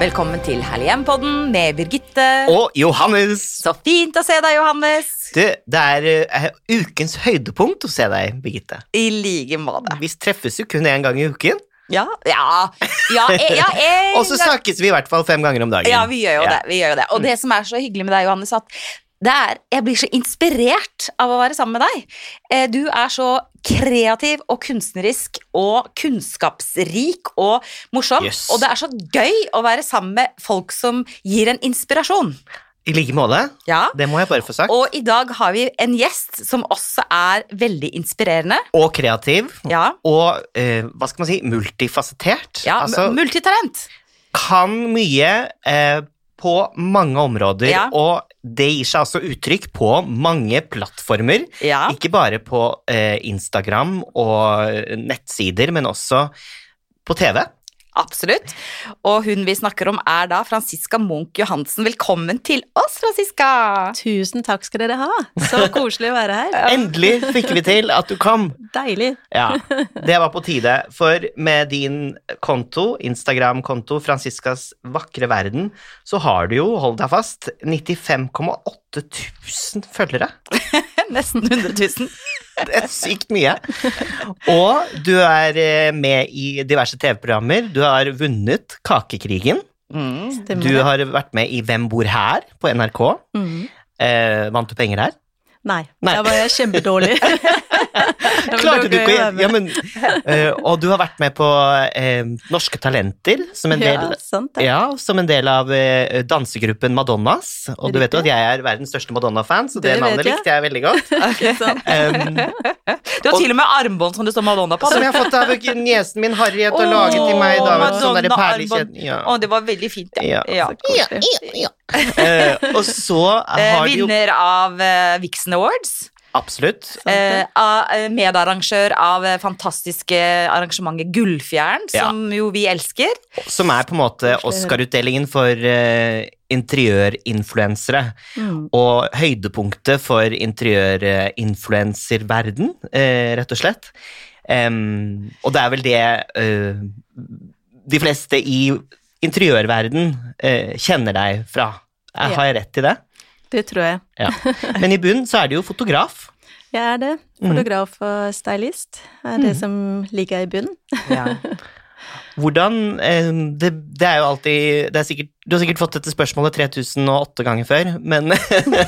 Velkommen til Herlig hjem-podden med Birgitte. Og Johannes! Så fint å se deg, Johannes. Du, det er uh, ukens høydepunkt å se deg, Birgitte. I like måte. Vi treffes jo kun én gang i uken, Ja, ja, ja, e- ja og så snakkes vi i hvert fall fem ganger om dagen. Ja, vi gjør jo Ja. det. vi gjør jo det. Og det som er så hyggelig med deg, Johannes, at er, jeg blir så inspirert av å være sammen med deg. Eh, Du er så kreativ og kunstnerisk og kunnskapsrik og morsom. Yes. Og det er så gøy å være sammen med folk som gir en inspirasjon. I like måte. Ja. Det må jeg bare få sagt. Og i dag har vi en gjest som også er veldig inspirerende. Og kreativ. Ja, Og eh, hva skal man si, multifasettert. ja altså, multitalent. kan mye eh, på mange områder, Ja. og det gir seg altså uttrykk på mange plattformer. Ja. Ikke bare på eh, Instagram og nettsider, men også på TV. Absolutt. Og hun vi snakker om er da Franziska Munch Johansen. Velkommen til oss, Franziska! Tusen takk skal dere ha. Så koselig å være her. Endelig fikk vi til at du kom! Deilig. Ja, det var på tide, for med din konto, Instagram-konto, Franziskas vakre verden, så har du jo, hold deg fast, 95,8 000 følgere. Nesten 100 000. Det er sykt mye. Og du er eh, med i diverse TV-programmer. Du har vunnet Kakekrigen. Mm. Du har vært med i Hvem bor her på NRK. Mm. Eh, vant du penger her? Nei, Nei. da var jeg kjempedårlig. Klarte du ikke å ja, men, eh, Og du har vært med på eh, Norske Talenter som en del Ja, sant. Ja, som en del av eh, dansegruppen Madonnas. Og du vet jo at jeg er verdens største Madonna-fan, så det, Det navnet jeg. likte jeg veldig godt. Okay. Um, Du har til og med armbånd som det står Madonna på. som jeg har fått av niesen min Harriet og oh, laget til meg. da, sånn Madonna-armbånd. ja. Å, det var veldig fint, ja. Ja. ja. ja, ja. Eh, og så Eh, Vinner du jo vinner av eh, Vixen Awards. Absolutt. Eh, eh, medarrangør av eh, fantastiske arrangementet Gullfjern, Ja. som jo vi elsker. Som er på en måte Oscar-utdelingen for eh, interiørinfluensere. Mm. Og høydepunktet for interiørinfluenserverden, eh, rett og slett. Um, og det er vel det uh, de fleste i interiørverden uh, kjenner deg fra. Ja. Har jeg rett i det? Det tror jeg. Ja. Men i bunnen så er du jo fotograf. Jeg er det. Fotograf og stylist er det som ligger i bunnen. Hvordan eh, det, det er jo alltid det er sikkert, Du har sikkert fått dette spørsmålet 3008 ganger før, men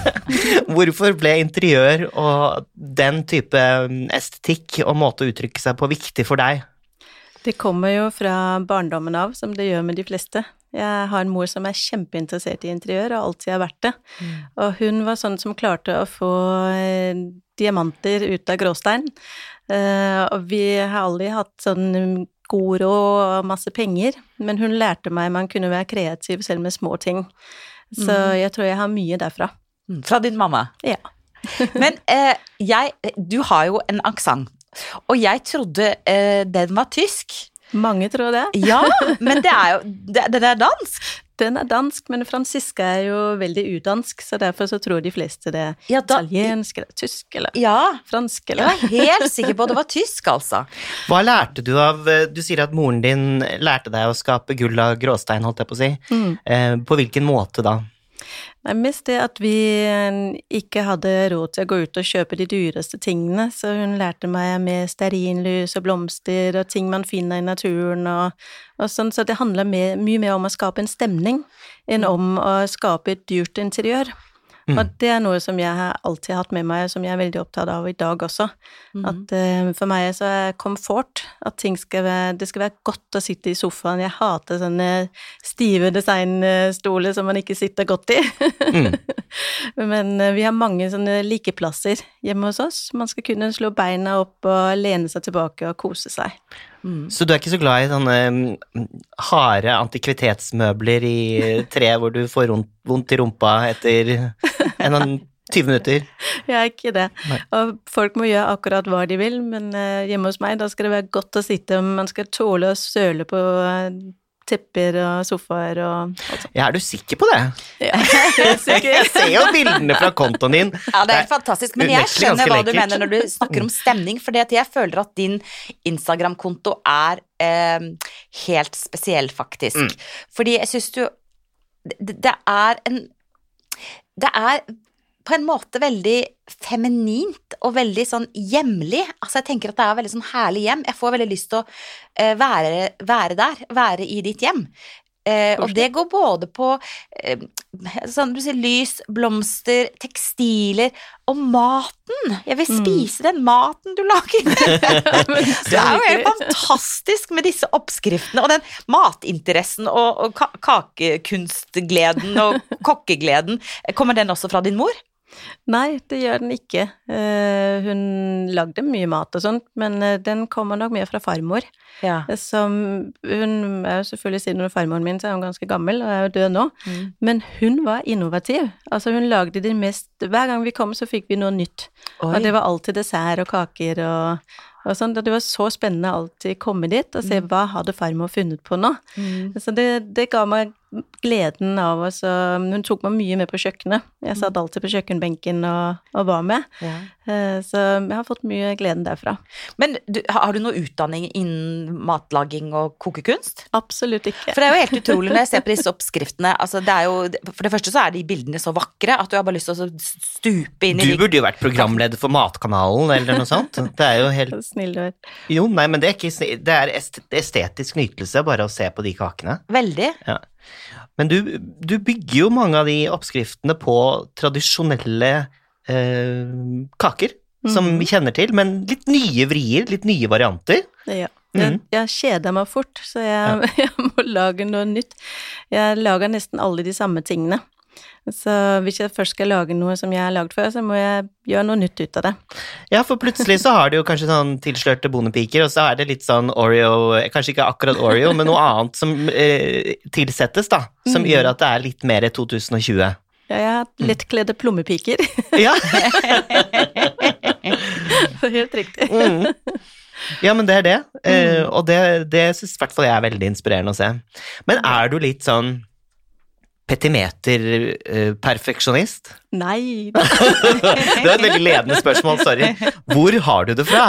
hvorfor ble interiør og den type mm, estetikk og måte å uttrykke seg på viktig for deg? Det kommer jo fra barndommen av, som det gjør med de fleste. Jeg har en mor som er kjempeinteressert i interiør, og alltid har vært det. Og hun var sånn som klarte å få eh, diamanter ut av gråstein. Eh, og vi har aldri hatt sånn god råd og masse penger, men hun lærte meg man kunne være kreativ selv med små ting. Så jeg tror jeg har mye derfra. Mm, Fra din mamma. Ja. Men eh, jeg Du har jo en aksent, og jeg trodde eh, den var tysk. Mange tror det. Ja, men det er jo det, Den er dansk. Den er dansk, men Franziska er jo veldig udansk, så derfor så tror de fleste det er Ja, da, italiensk eller tysk eller ja. fransk eller Jeg er var helt sikker på at det var tysk, altså. Hva lærte du av eh, Du sier at moren din lærte deg å skape gull av gråstein, holdt jeg på å si. Mm. Eh, på hvilken måte da? Nei, mest det at vi eh, ikke hadde råd til å gå ut og kjøpe de dyreste tingene, så hun lærte meg med stearinlys og blomster og ting man finner i naturen og, og sånn, så det handler mer, mye mer om å skape en stemning enn om å skape et dyrt interiør. Mm. Og det er noe som jeg har alltid hatt med meg, og som jeg er veldig opptatt av i dag også. At uh, for meg så er komfort, at ting skal være, det skal være godt å sitte i sofaen. Jeg hater sånne stive designstoler som man ikke sitter godt i. Mm. Men uh, vi har mange sånne likeplasser hjemme hos oss. Man skal kunne slå beina opp og lene seg tilbake og kose seg. Så du er ikke så glad i sånne mm, harde antikvitetsmøbler i tre hvor du får vondt- i rumpa etter en av 20 minutter? Jeg er ikke det. Nei. Og folk må gjøre akkurat hva de vil, men eh, hjemme hos meg, da skal det være godt å sitte, man skal tåle å søle på eh, tepper og sofaer og alt sånt. Ja, er du sikker på det? Ja, jeg. Jeg ser jo bildene fra kontoen din. Ja, det er helt fantastisk. Men jeg skjønner hva du mener når du snakker om stemning, for jeg føler at din Instagram-konto er eh, helt spesiell, faktisk. Mm. Fordi jeg syns du det, det er en Det er på en måte veldig feminint og veldig sånn hjemlig. Altså jeg tenker at det er veldig sånn herlig hjem. Jeg får veldig lyst til å eh, være, være der, være i ditt hjem. Eh, og det går både på eh, sånn du sier, lys, blomster, tekstiler og maten. Jeg vil Mm. spise den maten du lager. det er jo helt fantastisk med disse oppskriftene og den matinteressen og, og kakekunstgleden og kokkegleden. Kommer den også fra din mor? Nei, det gjør den ikke. Eh, hun lagde mye mat og sånt, men eh, den kommer nok mer fra farmor. Ja. Som Hun er jo selvfølgelig siden hun er farmoren min, så er hun ganske gammel og er jo død nå. Mm. Men hun var innovativ. Altså hun lagde de mest Hver gang vi kom, så fikk vi noe nytt. Og det var alltid dessert og kaker og, og sånn. Det var så spennende alltid komme dit og se hva hadde farmor funnet på nå. Mm. Så det, det ga meg gleden av oss. og Hun tok meg mye med på kjøkkenet. Jeg satt alltid på kjøkkenbenken og, og var med. Ja. Eh, Så jeg har fått mye gleden derfra. Men du, har du noe utdanning innen matlaging og kokekunst? Absolutt ikke. For det er jo helt utrolig når jeg ser på disse oppskriftene. Altså, det er jo, for det første så er de bildene så vakre at du har bare lyst til å stupe inn i Du burde jo vært programleder for Matkanalen eller noe sånt. Det er jo helt Snill du er. Jo, nei, men det er ikke Det er est- estetisk nytelse bare å se på de kakene. Veldig. Men du, du bygger jo mange av de oppskriftene på tradisjonelle eh, kaker, som Mhm. vi kjenner til, men litt nye vrier, litt nye varianter. Ja. Jeg, Mhm. jeg kjeder meg fort, så jeg, jeg må lage noe nytt. Jeg lager nesten alle de samme tingene. Så hvis jeg først skal lage noe som jeg har lagd før, så må jeg gjøre noe nytt ut av det. Ja, for plutselig så har du jo kanskje sånn tilslørte bondepiker, og så er det litt sånn Oreo Kanskje ikke akkurat Oreo, men noe annet som eh, tilsettes, da. Som mm. gjør at det er litt mer 2020. Ja, jeg har lettkledde plommepiker. Ja. Helt riktig. Mm. Ja, men det er det. Eh, og det, det syns i hvert fall jeg er veldig inspirerende å se. Men er du litt sånn petimeter-perfeksjonist? Nei det er et veldig ledende spørsmål, sorry. Hvor har du det fra?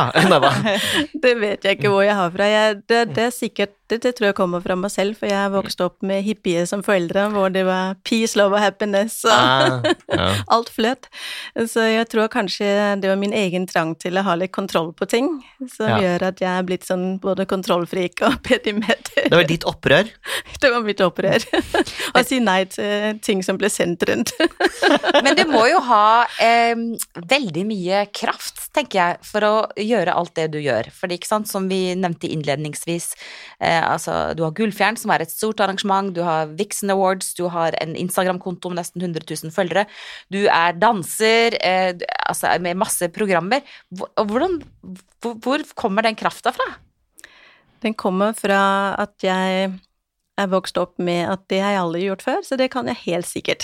Det vet jeg ikke hvor jeg har fra. Jeg, det, det er sikkert det, det tror jeg kommer fra meg selv, for jeg vokste opp med hippier som foreldre, hvor det var peace, love og happiness og Ah, ja. alt fløt. Så jeg tror kanskje det var min egen trang til å ha litt kontroll på ting, som Ja. gjør at jeg er blitt sånn både kontrollfrik og petimeter. Det var ditt opprør. Det var mitt opprør. Å si nei til ting som ble sendt rundt. Men du må jo ha eh, veldig mye kraft, tenker jeg, for å gjøre alt det du gjør. For det er ikke sant, som vi nevnte innledningsvis, eh, altså du har Gullfjern, som er et stort arrangement, du har Vixen Awards, du har en Instagram-konto med nesten 100 000 følgere, du er danser, eh, altså med masse programmer. Hvor- Hvordan, hvor, hvor kommer den krafta fra? Den kommer fra at jeg er vokst opp med at det har jeg aldri gjort før, så det kan jeg helt sikkert.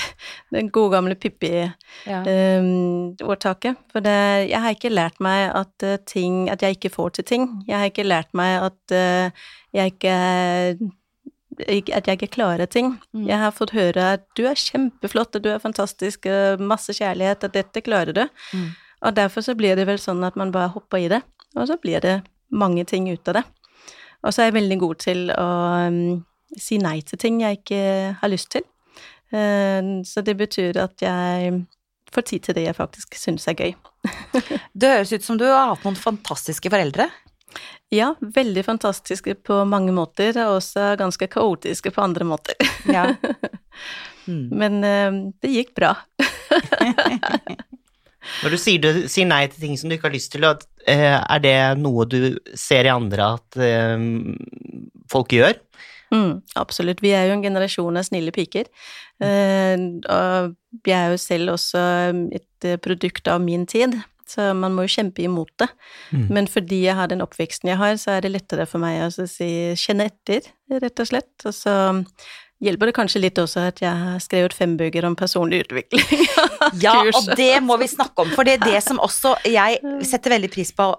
Den gode gamle Pippi-ordtaket. For det, jeg har ikke lært meg at eh, ting At jeg ikke får til ting. Jeg har ikke lært meg at uh, jeg ikke at jeg ikke klarer ting. Mm. Jeg har fått høre at du er kjempeflott, og du er fantastisk, masse kjærlighet, at dette klarer du. Mm. Og derfor så blir det vel sånn at man bare hopper i det, og så blir det mange ting ut av det. Og så er jeg veldig god til å um, si nei til ting jeg ikke har lyst til. Eh, så det betyr at jeg får tid til det jeg faktisk syns er gøy. Det høres ut som du har hatt noen fantastiske foreldre. Ja, veldig fantastiske på mange måter, og også ganske kaotiske på andre måter. Ja. Mm. Men eh, det gikk bra. Når du sier, du sier nei til ting som du ikke har lyst til, eh, er det noe du ser i andre at folk gjør? Mm, absolutt. Vi er jo en generasjon av snille piker. Eh, og jeg er jo selv også et eh, produkt av min tid, så man må jo kjempe imot det. Mm. Men fordi jeg har den oppveksten jeg har, så er det lettere for meg å så si kjenne etter, rett og slett. Og så hjelper det kanskje litt også at jeg har skrevet fem bøker om personlig utvikling. Ja, og det må vi snakke om, for det er det som også jeg setter veldig pris på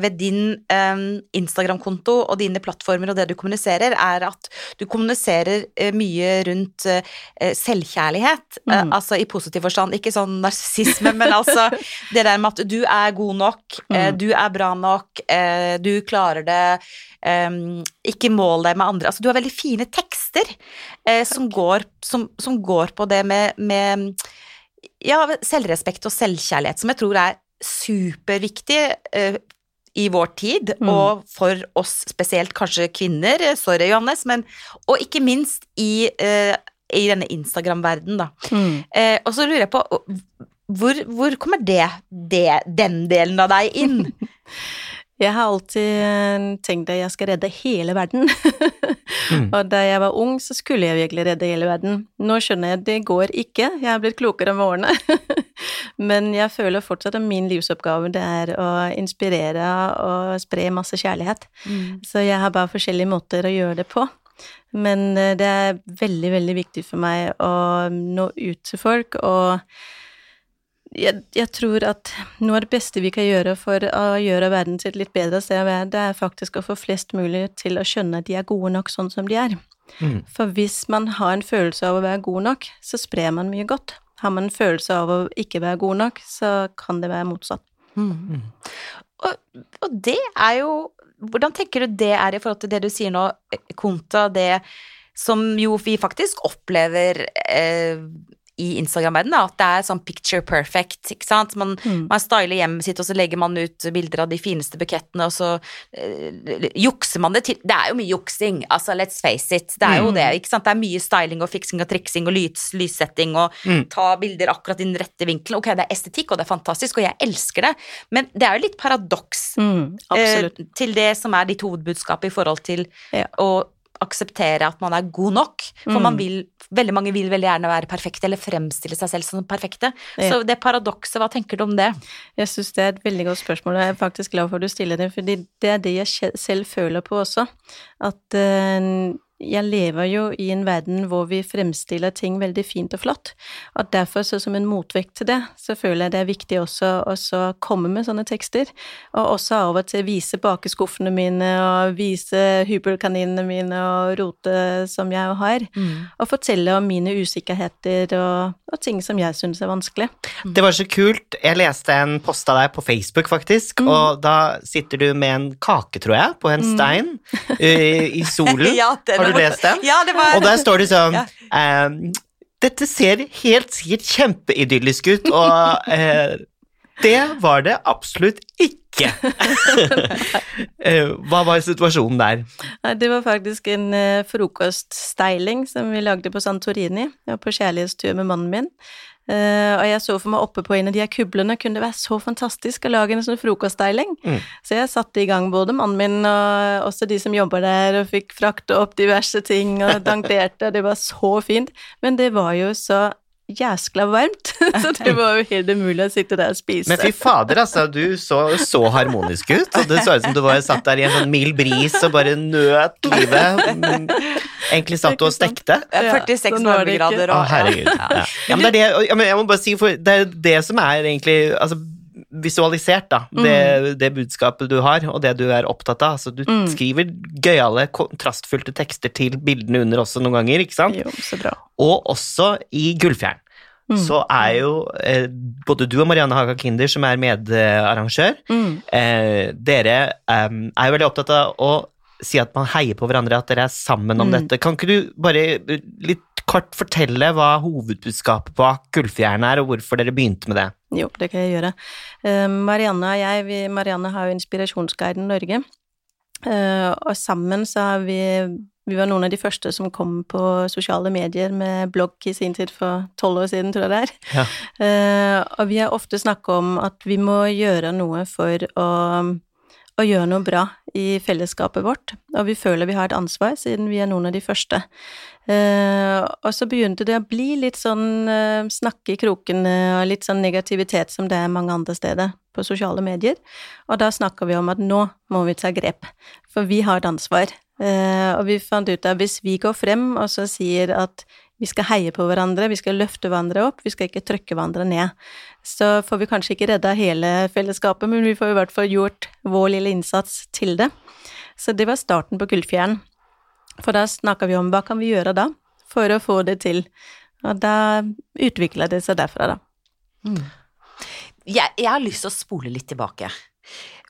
ved din eh, Instagram-konto og dine plattformer og det du kommuniserer, er at du kommuniserer eh, mye rundt eh, selvkjærlighet, eh, Mm. altså i positiv forstand, ikke sånn narsissisme, men altså det der med at du er god nok, eh, Mm. du er bra nok, eh, du klarer det, eh, ikke mål deg med andre. Altså du har veldig fine tekster eh, som, går, som, som går på det med, med ja, selvrespekt og selvkjærlighet, som jeg tror er superviktig eh, i vår tid, Mm. og for oss spesielt kanskje kvinner, eh, sorry Johannes, men og ikke minst i, eh, i denne Instagram-verdenen, da. Mm. Eh, og så lurer jeg på hvor, hvor kommer det, det, den delen av deg inn? Jeg har alltid eh, tenkt at jeg skal redde hele verden. Mm. og da jeg var ung, så skulle jeg virkelig redde hele verden. Nå skjønner jeg at det går ikke, jeg har blitt klokere med årene. Men jeg føler fortsatt at min livsoppgave det er å inspirere og spre masse kjærlighet. Så jeg har bare forskjellige måter å gjøre det på. Men eh, det er veldig, veldig viktig for meg å nå ut til folk, og jeg, jeg tror at noe av det beste vi kan gjøre for å gjøre verden til et litt bedre sted å være, det er faktisk å få flest mulig til å skjønne at de er gode nok sånn som de er. Mm. For hvis man har en følelse av å være god nok, så sprer man mye godt. Har man en følelse av å ikke være god nok, så kan det være motsatt. Mm. Og, og det er jo Hvordan tenker du det er i forhold til det du sier nå, kontra det som jo vi faktisk opplever eh, i Instagram-verdenen, at det er sånn picture perfect, ikke sant. Man, Mm. man styler hjemmet sitt, og så legger man ut bilder av de fineste bukettene, og så øh, jukser man det til Det er jo mye juksing, altså let's face it. Det er jo Mm. det, ikke sant. Det er mye styling og fiksing og triksing og lys, lyssetting og Mm. ta bilder akkurat i den rette vinkelen. Ok, det er estetikk, og det er fantastisk, og jeg elsker det, men det er jo litt paradoks Mm, eh, til det som er ditt hovedbudskap i forhold til Ja. å akseptere at man er god nok. For Mm. man vil, veldig mange vil veldig gjerne være perfekte, eller fremstille seg selv som perfekte. Ja. Så det paradokset, hva tenker du om det? Jeg syns det er et veldig godt spørsmål, og jeg er faktisk glad for at du stiller det, fordi det er det jeg selv føler på også. At eh, jeg lever jo i en verden hvor vi fremstiller ting veldig fint og flott. Og derfor, så som en motvekt til det, så føler jeg det er viktig også å så komme med sånne tekster. Og også av og til vise bakeskuffene mine, og vise hybelkaninene mine, og rote som jeg har. Og fortelle om mine usikkerheter og, og ting som jeg syns er vanskelig. Det var så kult. Jeg leste en post av deg på Facebook, faktisk, Mm. og da sitter du med en kake, tror jeg, på en stein mm. i solen. Ja, det Har du lest den? Ja, det var Og der står det sånn ehm, Dette ser helt sikkert kjempeidyllisk ut, og uh, det var det absolutt ikke. Eh, Hva var situasjonen der? Det var faktisk en frokoststeiling frokoststyling som vi lagde på Santorini. Jeg var på kjærlighetstur med mannen min. Eh, og jeg så for meg oppe på en av de her kublene, kunne det være så fantastisk å lage en sånn frokostdeiling. Mm. Så jeg satte i gang både mannen min og også de som jobber der, og fikk frakte opp diverse ting og dankerte, og det var så fint. Men det var jo så jæskla varmt, så det var jo helt umulig å sitte der og spise. Men fy fader, altså, du så så harmonisk ut, og det så ut som du var satt der i en sånn mild bris og bare nøt livet. Mm, Egentlig satt du og stekte. Ja, 46 varmegrader var det ikke. varmegrader Å, herregud. Ja. Ja, men det er det, ja, men jeg må bare si, for det er det som er egentlig altså, visualisert, da. Det, det budskapet du har, og det du er opptatt av. Altså, du Mm. skriver gøyale, kontrastfylte tekster til bildene under også noen ganger, ikke sant? Jo, så bra. Og også i Gullfjern. Mm. Så er jo eh, både du og Marianne Haga Kinder, som er medarrangør, Mm. eh, dere eh, er jo veldig opptatt av å si at man heier på hverandre, at dere er sammen om Mm. dette. Kan ikke du bare litt kort fortelle hva hovedbudskapet bak Gullfjern er, og hvorfor dere begynte med det? Jo, det kan jeg gjøre. Eh, Marianne og jeg, vi, Marianne har jo Inspirasjonsguiden Norge, Eh, og sammen så har vi Vi var noen av de første som kom på sosiale medier med blogg i sin tid for tolv år siden, tror jeg det er. Ja. Eh, og vi har ofte snakka om at vi må gjøre noe for å, å gjøre noe bra i fellesskapet vårt, og vi føler vi har et ansvar, siden vi er noen av de første. Eh, og så begynte det å bli litt sånn eh, snakke i krokene og litt sånn negativitet som det er mange andre steder på sosiale medier. Og da snakker vi om at nå må vi ta grep, for vi har et ansvar. Eh, og vi fant ut at hvis vi går frem og så sier at vi skal heie på hverandre, vi skal løfte hverandre opp, vi skal ikke trykke hverandre ned. Så får vi kanskje ikke redda hele fellesskapet, men vi får i hvert fall gjort vår lille innsats til det. Så det var starten på Gullfjæren. For da snakka vi om hva kan vi gjøre da, for å få det til. Og da utvikla det seg derfra, da. Mm. Jeg, jeg, har lyst til å spole litt tilbake.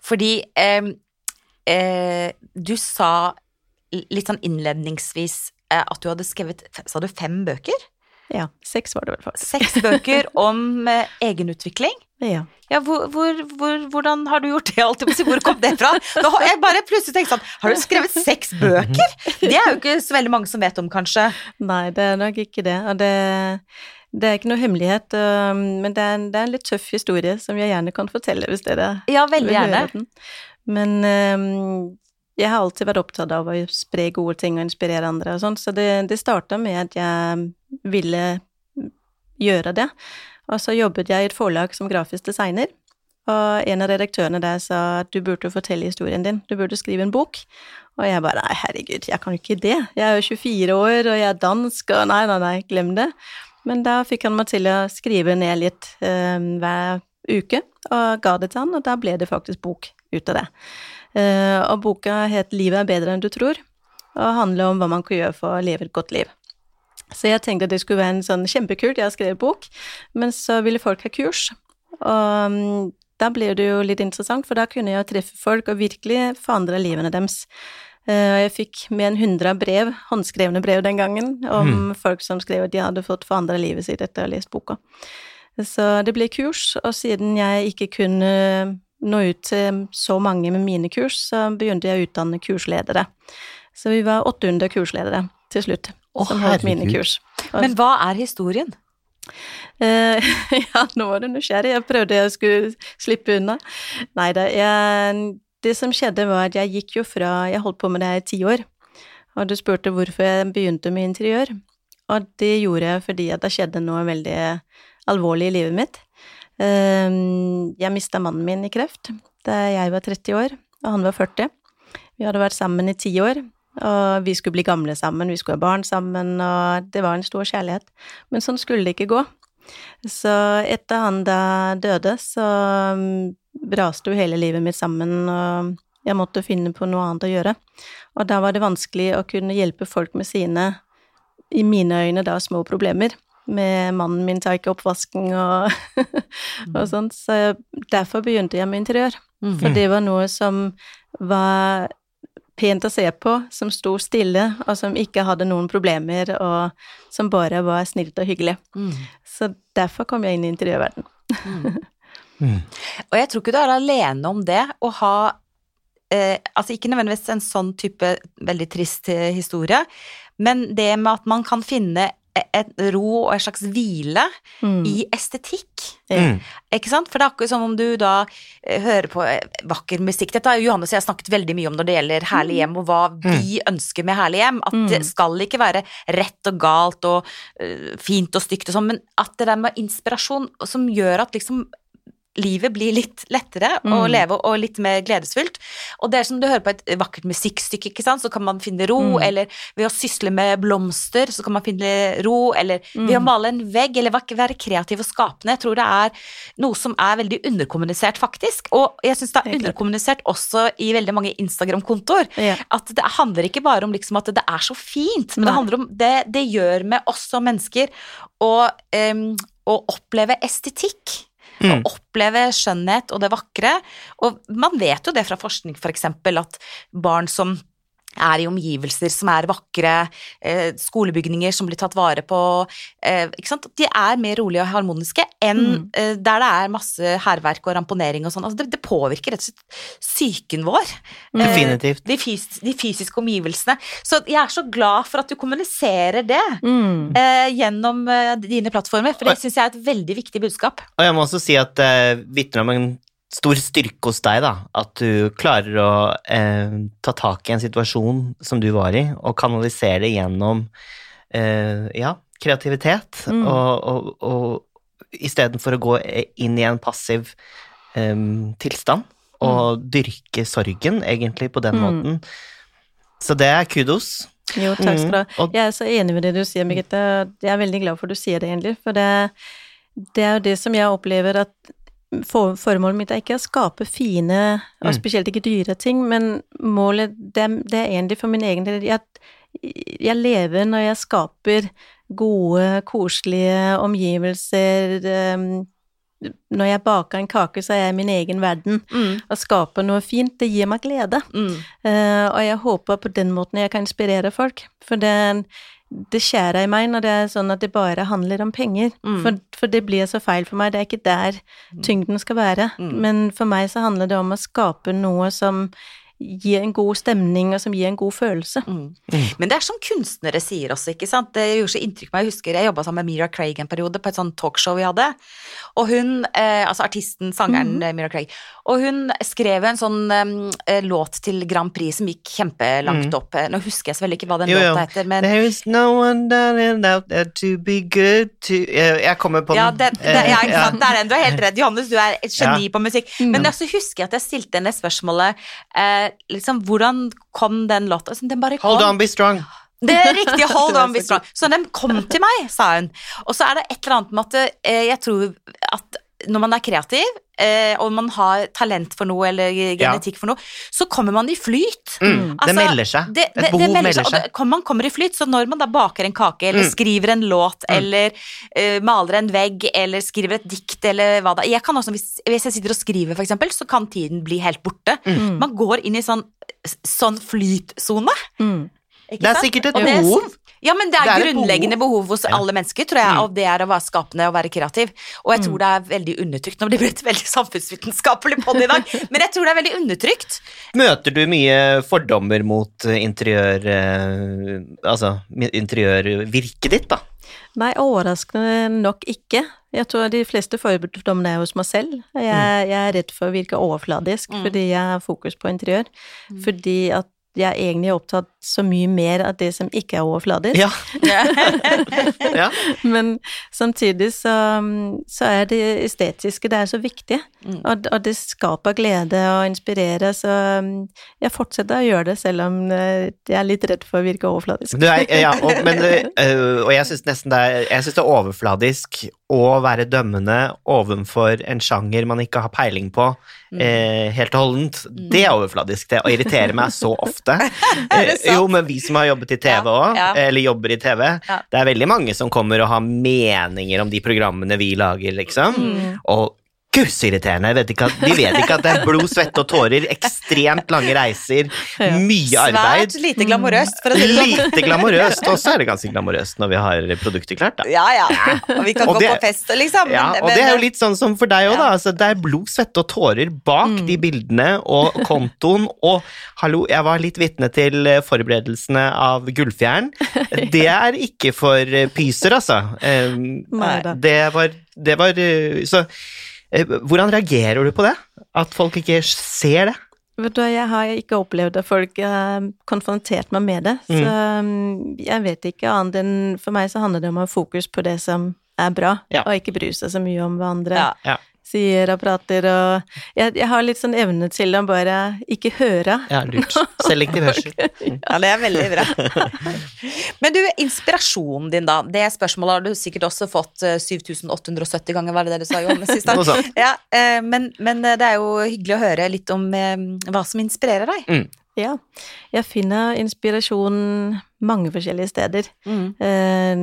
Fordi eh, eh, du sa litt sånn innledningsvis at du hadde skrevet Sa du fem bøker? Ja, seks var det vel faktisk. Seks bøker om eh, egenutvikling? Ja. ja hvor, hvor, hvor, hvordan har du gjort det? Alltid? Hvor kom det fra? Da har jeg bare plutselig tenkt sånn Har du skrevet seks bøker? Det er jo ikke så veldig mange som vet om, kanskje. Nei, det er nok ikke det. Og det, det er ikke noe hemmelighet, men det er, en, det er, en, litt tøff historie som jeg gjerne kan fortelle, hvis dere ja, veldig gjerne. Men um, jeg har alltid vært opptatt av å spre gode ting og inspirere andre og sånn, så det, det starta med at jeg ville gjøre det. Og så jobbet jeg i et forlag som grafisk designer, og en av redaktørene der sa at du burde fortelle historien din, du burde skrive en bok. Og jeg bare nei, herregud, jeg kan jo ikke det, jeg er jo 24 år, og jeg er dansk, og nei, nei, nei, glem det. Men da fikk han meg til å skrive ned litt eh, hver uke, og ga det til han, og da ble det faktisk bok ut av det. Uh, og boka het Livet er bedre enn du tror, og handler om hva man kan gjøre for å leve et godt liv. Så jeg tenkte at det skulle være en sånn kjempekult, jeg har skrevet bok, men så ville folk ha kurs. Og um, da ble det jo litt interessant, for da kunne jeg treffe folk og virkelig forandre livene deres. Uh, jeg fikk mer enn 100 brev, håndskrevne brev den gangen, om mm. folk som skrev at de hadde fått forandre livet sitt etter å ha lest boka. Så det ble kurs, og siden jeg ikke kunne nå ut til så mange med mine kurs, så begynte jeg å utdanne kursledere. Så vi var 800 kursledere til slutt, oh, som holdt mine kurs. Og, Men hva er historien? Uh, ja, nå var du nysgjerrig. Jeg prøvde jeg skulle slippe unna. Nei da, det som skjedde var at jeg gikk jo fra Jeg holdt på med det her i ti år, og du spurte hvorfor jeg begynte med interiør. Og det gjorde jeg fordi at det skjedde noe veldig alvorlig i livet mitt. Uh, jeg mista mannen min i kreft da jeg var 30 år, og han var 40. Vi hadde vært sammen i ti år, og vi skulle bli gamle sammen, vi skulle ha barn sammen, og det var en stor kjærlighet. Men sånn skulle det ikke gå. Så etter han da døde, så braste jo hele livet mitt sammen, og jeg måtte finne på noe annet å gjøre. Og da var det vanskelig å kunne hjelpe folk med sine, i mine øyne da, små problemer. Med mannen min tar ikke oppvasken og, og mm. sånt. Så derfor begynte jeg med interiør. For det var noe som var pent å se på, som sto stille, og som ikke hadde noen problemer, og som bare var snilt og hyggelig. Mm. Så derfor kom jeg inn i interiørverdenen. mm. mm. Og jeg tror ikke du er alene om det, å ha eh, Altså ikke nødvendigvis en sånn type veldig trist eh, historie, men det med at man kan finne et ro og en slags hvile mm. i estetikk. Mm. Ikke sant? For det er akkurat som om du da eh, hører på eh, vakker musikk. Dette har jo Johannes og jeg snakket veldig mye om når det gjelder herlig mm. hjem, og hva mm. vi ønsker med herlig hjem. At det mm. skal ikke være rett og galt og uh, fint og stygt og sånn, men at det der med inspirasjon som gjør at liksom livet blir litt lettere mm. å leve og litt mer gledesfullt. Og det er som du hører på et vakkert musikkstykke, ikke sant, så kan man finne ro, mm. eller ved å sysle med blomster, så kan man finne ro, eller mm. ved å male en vegg, eller være kreativ og skapende. Jeg tror det er noe som er veldig underkommunisert, faktisk. Og jeg syns det er underkommunisert også i veldig mange Instagram-kontoer. Ja. At det handler ikke bare om liksom at det er så fint, men Nei. det handler om det det gjør med oss som mennesker å, um, å oppleve estetikk. Mm. Og oppleve skjønnhet og det vakre. Og man vet jo det fra forskning, for eksempel, at barn som er i omgivelser som er vakre, eh, skolebygninger som blir tatt vare på eh, ikke sant? De er mer rolige og harmoniske enn mm. eh, der det er masse hærverk og ramponering og sånn. Altså, det, det, påvirker rett og slett psyken vår. Mm. Definitivt. De, fys de, fysiske omgivelsene. Så jeg er så glad for at du kommuniserer det mm. gjennom dine plattformer, for det syns jeg er et veldig viktig budskap. Og jeg må også si at uh, vitner om en stor styrke hos deg, da. At du klarer å eh, ta tak i en situasjon som du var i, og kanalisere det gjennom eh, ja, kreativitet. Mm. Og, og, og istedenfor å gå inn i en passiv eh, tilstand og mm. dyrke sorgen, egentlig, på den mm. måten. Så det er kudos. Jo, takk skal du ha. Mm, og- Jeg er så enig med det du sier, Birgitte. Jeg er veldig glad for at du sier det, egentlig. For det, det er jo det som jeg opplever at Formålet mitt er ikke å skape fine, og Mm. spesielt ikke dyre ting, men målet, det, det er egentlig for min egen del at jeg lever når jeg skaper gode, koselige omgivelser. ehm, Når jeg baker en kake, så er jeg i min egen verden. Mm. Å skape noe fint, det gir meg glede. Mm. Uh, og jeg håper på den måten jeg kan inspirere folk. For det, det skjærer i meg når det er sånn at det bare handler om penger. Mm. For, for det blir så feil for meg. Det er ikke der tyngden skal være. Mm. Men for meg så handler det om å skape noe som gir en god stemning, og som gir en god følelse. Mm. Men det er som kunstnere sier også, ikke sant. Det gjorde så inntrykk på meg. Jeg husker jeg jobba sammen med Mira Craig en periode på et sånt talkshow vi hadde. Og hun, eh, altså artisten, sangeren eh, Mira Craig, og hun skrev en sånn eh, låt til Grand Prix som gikk kjempelangt Mhm. opp. Nå husker jeg selvfølgelig ikke hva den Jo, låta heter, men There is no one down and out there to be good to Jeg, jeg kommer på den. Ja, det, det, ja, ikke sant? det er den. Du er helt redd. Johannes, du er et geni på musikk. Mm. Men så husker jeg at jeg stilte henne spørsmålet eh, liksom, Hvordan kom den låta? Så Den bare kom. Hold on, be strong. Det er riktig, hold on, be strong. Så den kom til meg, sa hun. Og så er det et eller annet med at eh, jeg tror at når man er kreativ, eh, og man har talent for noe eller genetikk for noe, så kommer man i flyt. Mm, det Altså, melder seg. Det, Et det, behov det melder seg. seg. og det- Man kommer i flyt, så når man da baker en kake, eller Mm. skriver en låt, Mm. eller uh, maler en vegg, eller skriver et dikt, eller hva da Jeg kan også, hvis, hvis jeg sitter og skriver, for eksempel, så kan tiden bli helt borte. Mm. Man går inn i sånn, sånn flytsone. Mm. ikke Det er sant? sikkert et behov. Ja, men det er, Det er grunnleggende behov, hos alle mennesker, tror jeg, Mm. og det er å være skapende og være kreativ. Og jeg tror det er veldig undertrykt. Nå blir det et veldig samfunnsvitenskapelig podd i dag, men jeg tror det er veldig undertrykt. Møter du mye fordommer mot eh, interiør eh, Altså interiørvirket ditt, da? Nei, overraskende nok ikke. Jeg tror de fleste fordommene er hos meg selv. Jeg, jeg er redd for å virke overfladisk Mm. fordi jeg har fokus på interiør. Fordi at jeg egentlig er opptatt så mye mer av det som ikke er overfladisk. Ja. ja. Men samtidig så, så er det estetiske det er så viktig, Mm. og, og det skaper glede og inspirerer, så jeg fortsetter å gjøre det selv om eh, jeg er litt redd for å virke overfladisk. Du er, ja og, men, øh, og jeg syns nesten det er, jeg synes det er overfladisk å være dømmende overfor en sjanger man ikke har peiling på Mm. eh, helt og holdent. Det er overfladisk, det, og irriterer meg så ofte. Er det Eh, jo, men vi som har jobbet i TV òg, ja. eller jobber i TV, det er veldig mange som kommer og har meninger om de programmene vi lager, liksom. Mm. Og gud, så irriterende. Vet ikke de vet ikke at det er blod, svette og tårer, ekstremt lange reiser, mye arbeid. Svært lite glamorøst, for å si det sånn. Lite glamorøst, og så er det ganske glamorøst når vi har produkter klart, da. Ja, ja. Og vi kan Og gå det- på fest, liksom. Ja, men- og det er jo litt sånn som for deg òg, da. Altså, det er blod, svette og tårer bak Mm. de bildene og kontoen. Og hallo, jeg var litt vitne til eh, forberedelsene av Gullfjern. Det er ikke for eh, pyser, altså. Eh, Nei. Det var, det var eh, Så hvordan reagerer du på det? At folk ikke ser det? Vet du, jeg har ikke opplevd at folk har konfrontert meg med det, så um, jeg vet ikke annet enn For meg så handler det om å ha fokus på det som er bra, Ja. og ikke bry seg så mye om hva andre Ja. Sier og prater, og jeg, jeg har litt sånn evne til å bare ikke høre. Ja, lurt. Selektiv hørsel. Ja, det er veldig bra. Men du, inspirasjonen din, da. Det spørsmålet har du sikkert også fått eh, 7870 ganger, var det det du sa, Jon, sist? Noe sånt. Ja, eh, men, men eh, det er jo hyggelig å høre litt om eh, hva som inspirerer deg. Ja. Jeg finner inspirasjon mange forskjellige steder. Mm. Eh,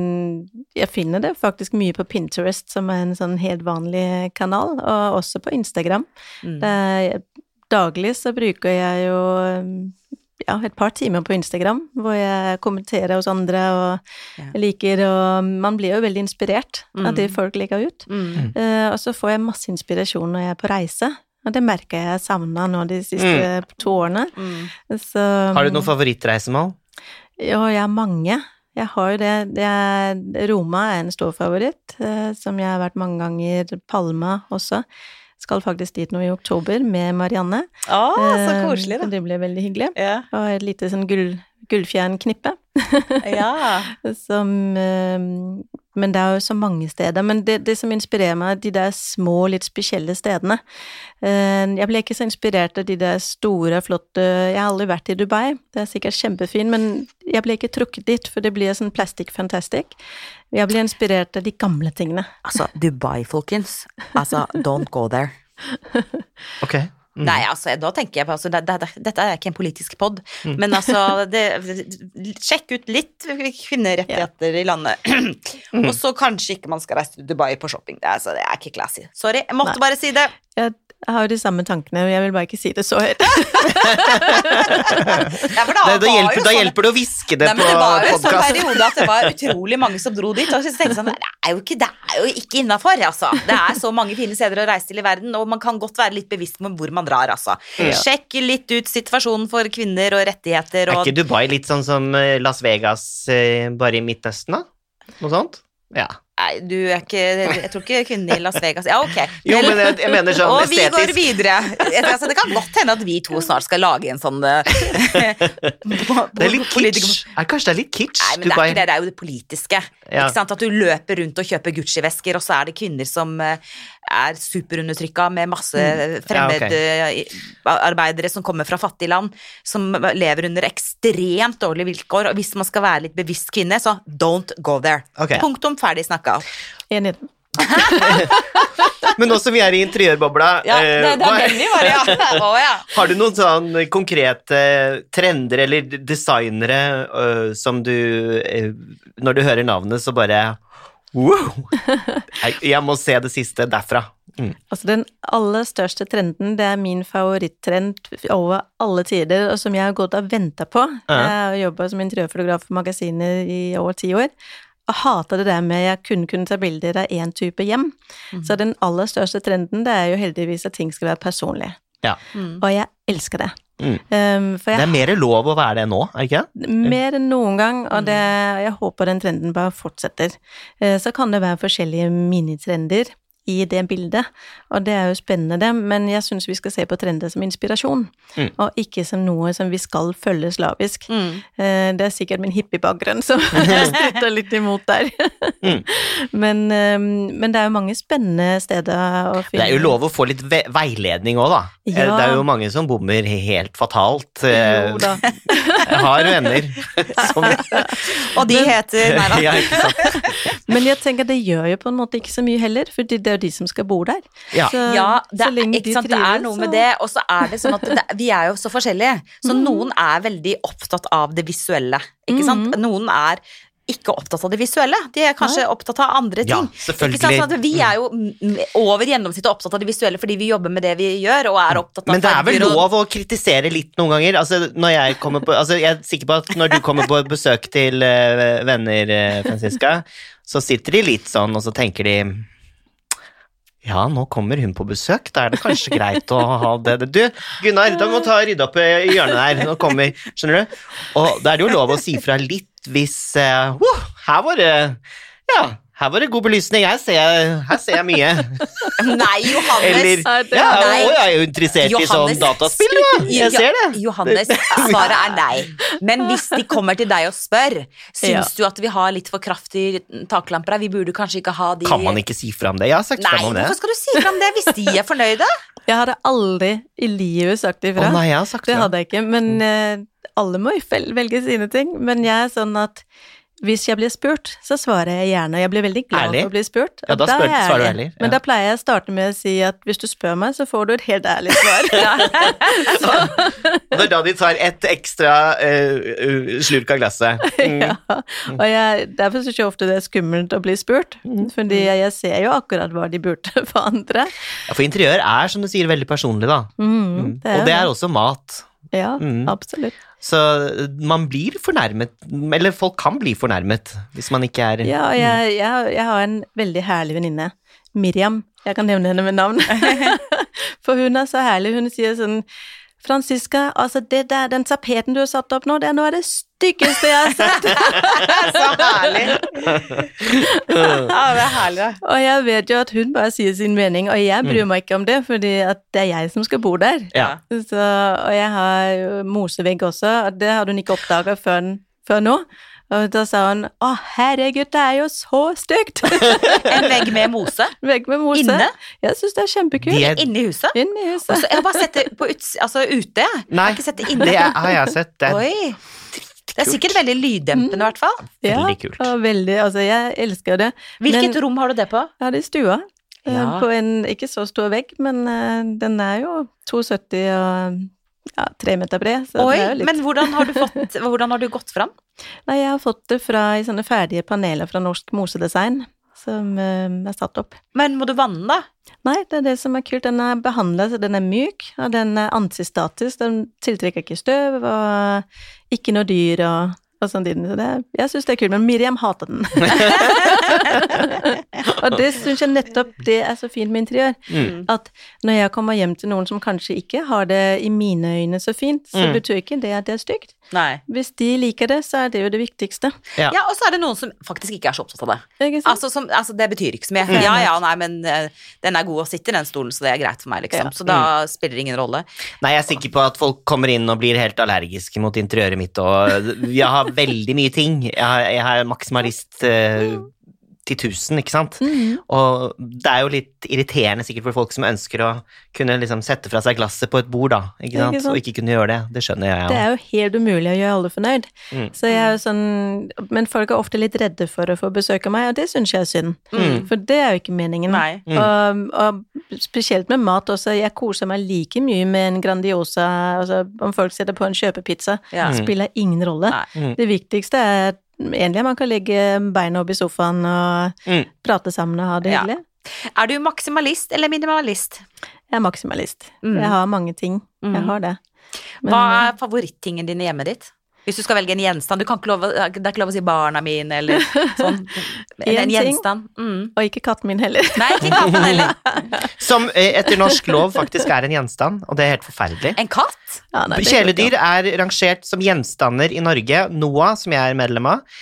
Jeg finner det faktisk mye på Pinterest, som er en sånn helt vanlig kanal, og også på Instagram. Mm. Eh, Daglig så bruker jeg jo ja, et par timer på Instagram, hvor jeg kommenterer hos andre og Ja. liker, og man blir jo veldig inspirert Mm. av det folk legger ut. Mm. Uh, Og så får jeg masse inspirasjon når jeg er på reise, og det merker jeg jeg savna nå de siste to årene. Mm. Så, Har du noen favorittreisemål? Ja, jeg har mange. Jeg har jo det, det er, Roma er en stor favoritt, eh, som jeg har vært mange ganger. Palma også. Skal faktisk dit nå i oktober med Marianne. Å, så Eh, koselig, så da. det blir veldig hyggelig. Ja. Og et lite sånn gull, gullfjernknippe. Ja. som eh, Men det er jo så mange steder. Men det, det som inspirerer meg, er de der små, litt spesielle stedene. Eh, jeg ble ikke så inspirert av de der store, flotte Jeg har aldri vært i Dubai, det er sikkert kjempefint, men jeg ble ikke trukket dit, for det blir sånn plastic fantastic. Jeg ble inspirert av de gamle tingene. Altså, Dubai, folkens. Altså, don't go there. Ok. Mm. Nei, altså, da tenker jeg på altså, det, det, det, Dette er ikke en politisk pod, men altså det, Sjekk ut litt kvinnerettigheter i landet. Og så kanskje ikke man skal reise til Dubai på shopping. Det altså, det er ikke classy. Sorry, jeg måtte Nei. bare si det. Jeg har jo de samme tankene, og jeg vil bare ikke si det så høyt. Ja, da, da sånn- hjelper det å hviske det Nei, på det var jo en sånn podkast. periode at det var utrolig mange som dro dit. Og så tenkte jeg sånn, det er jo ikke, det er jo ikke innafor, altså. Det er så mange fine steder å reise til i verden, og man kan godt være litt bevisst på hvor man drar, altså. Ja. Sjekk litt ut situasjonen for kvinner og rettigheter Er ikke Dubai litt sånn som eh, Las Vegas, eh, bare i Midtøsten, da? Noe sånt? Ja. Nei, du er ikke Jeg tror ikke kvinnene i Las Vegas Ja, ok. Jo, men jeg, jeg mener sånn og vi går estetisk. videre. Altså, det kan godt hende at vi to snart skal lage en sånn eh, Det er litt kitsch. Kanskje det er litt kitsch? Nei, men det er ikke det, det er jo det politiske. Ja. At du løper rundt og kjøper Gucci-vesker, og så er det kvinner som eh, er superundertrykka med masse fremmedarbeidere ja, okay. som kommer fra fattige land, som lever under ekstremt dårlige vilkår. Og hvis man skal være litt bevisst kvinne, så don't go there. Okay. Punktum ferdig snakka. Enig. Men nå som vi er i interiørbobla, Ja, eh, det, det er hva, ja. Å, ja. har du noen sånn konkrete trender eller designere uh, som du uh, Når du hører navnet, så bare Wow! Jeg, må se det siste derfra. Mm. Altså den aller største trenden, det er min favorittrend over alle tider, og som jeg har gått og venta på. Ja. Jeg har jobba som interiørfotograf for magasiner i over ti år. Og hata det der med jeg kun kunne ta bilder av én type hjem. Så den aller største trenden, det er jo heldigvis at ting skal være personlig. Ja. Mm. Og jeg elsker det. Mm. Um, Det er mer lov å være det nå, er det ikke? mer enn noen gang, og det, jeg håper den trenden bare fortsetter. Uh, Så kan det være forskjellige minitrender i det bildet, og det er jo spennende, det, men jeg syns vi skal se på trender som inspirasjon, Mm. og ikke som noe som vi skal følge slavisk. Mm. Eh, Det er sikkert min hippiebakgrunn som stritter litt imot der. Mm. Men, eh, men det er jo mange spennende steder å finne Det er jo lov å få litt ve veiledning òg, da. Eh, Ja. Det er jo mange som bommer helt fatalt. Jo da. Jeg har venner som Og de heter Nei da. Men jeg tenker det gjør jo på en måte ikke så mye heller, for det er de som skal bo der. Ja. Så, Ja, det så er, lenge ikke de sant? det er noe med det. Og så er det sånn at det, vi er jo så forskjellige. Så noen er veldig opptatt av det visuelle. Ikke sant? Noen er ikke opptatt av det visuelle. De er kanskje opptatt av andre Ja, ting. selvfølgelig. Ikke sant? Sånn vi er jo mm, over gjennomsnittet opptatt av det visuelle fordi vi jobber med det vi gjør, og er opptatt av Men det er vel lov å kritisere litt noen ganger. Altså, når jeg, på, altså, jeg er sikker på at når du kommer på besøk til eh, venner, uh, Franziska, så sitter de litt sånn, og så tenker de ja, nå kommer hun på besøk, da er det kanskje greit å ha det. Du, Gunnar, da må ta og rydde opp i hjørnet der. Nå kommer Skjønner du? Og da er det jo lov å si fra litt hvis uh, Her var det Ja, her var det god belysning. Her ser jeg, her ser jeg mye. Nei, Johannes! Eller Ja, Nei. Å, jeg er jo interessert i sånn dataspill, da. Jeg ser det. Johannes, svaret er nei. Men hvis de kommer til deg og spør, syns Ja. du at vi har litt for kraftige taklamper her? Vi burde kanskje ikke ha de Kan man ikke si fra om det? Jeg har sagt fra om det. Nei, hvorfor skal du si fra om det hvis de er fornøyde? Jeg hadde aldri i livet sagt Å nei, jeg har sagt det Det hadde jeg ikke. Men eh, alle må jo velge sine ting. Men jeg er sånn at hvis jeg blir spurt, så svarer jeg gjerne. Jeg blir veldig glad Ærlig? for å bli spurt. Ja, da spør- jeg svarer du ærlig. ja. Men da pleier jeg å starte med å si at hvis du spør meg, så får du et helt ærlig svar. Er da de tar et ekstra uh, slurk av glasset. Mm. ja. Og jeg, derfor syns jeg ofte det er skummelt å bli spurt. Mm. Fordi jeg ser jo akkurat hva de burde for andre. Ja, for interiør er, som du sier, veldig personlig, da. Mm, Mm. det Og det er også mat. Ja, Mm. absolutt. Så man blir fornærmet, eller folk kan bli fornærmet, hvis man ikke er Ja, og jeg, jeg, jeg har en veldig herlig venninne. Miriam. Jeg kan nevne henne med navn. For hun er så herlig. Hun sier sånn Franziska, altså det der, den tapeten du har satt opp nå, det er noe av det styggeste jeg har sett. Så herlig. Ja, det er herlig, da. og jeg vet jo at hun bare sier sin mening, og jeg bryr meg ikke om det, fordi at det er jeg som skal bo der. Ja. Så, og jeg har mosevegg også, og det hadde hun ikke oppdaga før, før nå. Og da sa hun 'Å, herregud, det er jo så stygt'. En vegg med mose. Vegg med mose. Inne? Jeg syns det er kjempekult. De er, Inne i huset. Inne i huset. så- jeg har bare sett det på uts altså ute, jeg. Jeg nei, har ikke sett det inne. det er, har jeg sett. Det Oi. Det er sikkert veldig lyddempende, i hvert fall. veldig kult. Og veldig, altså, jeg elsker det. Hvilket Men- rom har du det på? Ja, det er stua. Eh, Ja. På en ikke så stor vegg, men eh, den er jo 2,70 og ja, tre meter bred. Så Oi, men hvordan har, du fått, hvordan har du gått fram? Nei, jeg har fått det fra i sånne ferdige paneler fra Norsk Mosedesign, som eh, er satt opp. Men må du vanne, da? Nei, det er det som er kult. Den er behandla så den er myk, og den er antistatisk. Den tiltrekker ikke støv, og ikke noe dyr og, og sånn. Så det, jeg syns det er kult, men Miriam hater den. og det syns jeg nettopp det er så fint med interiør. Mm. At når jeg kommer hjem til noen som kanskje ikke har det i mine øyne så fint, så Mm. betyr ikke det at det er stygt. Nei. Hvis de liker det, så er det jo det viktigste. Ja. Ja, og så er det noen som faktisk ikke er så opptatt av det. Altså, som, altså Det betyr ikke så mye. Ja ja, nei, men eh, den er god å sitte i den stolen, så det er greit for meg, liksom. Ja. Så da spiller det ingen rolle. Nei, jeg er sikker på at folk kommer inn og blir helt allergiske mot interiøret mitt, og jeg har veldig mye ting. Jeg, er maksimalist. Uh, 000, ikke sant? Mm. Og det er jo litt irriterende sikkert for folk som ønsker å kunne liksom sette fra seg glasset på et bord, da, ikke sant? Ikke sant? og ikke kunne gjøre det. Det skjønner jeg. Ja. Det er jo helt umulig å gjøre alle fornøyd. Mm. Så jeg er jo sånn Men folk er ofte litt redde for å få besøk av meg, og det syns jeg er synd. Mm. For det er jo ikke meningen. Mm. Og, og, spesielt med mat også. Jeg koser meg like mye med en Grandiosa, altså om folk sitter på en kjøpepizza, ja. spiller ingen rolle. Nei. Mm. Det viktigste er at egentlig man kan legge beina opp i sofaen og Mm. prate sammen og ha det Ja. Er du maksimalist eller minimalist? Jeg er maksimalist. Mm. Jeg har mange ting. Mm. Jeg har det. Men- Hva er favorittingen din i hjemmet ditt? Hvis du skal velge en gjenstand. Du kan ikke lov, det er ikke lov å si 'barna mine' eller sånn. En, En gjenstand. Mm. Og ikke katten min heller. Nei, ikke katten heller. Som eh, etter norsk lov faktisk er en gjenstand, og det er helt forferdelig. En katt? Ja, nei, Kjæledyr er rangert som gjenstander i Norge. NOAH, som jeg er medlem av,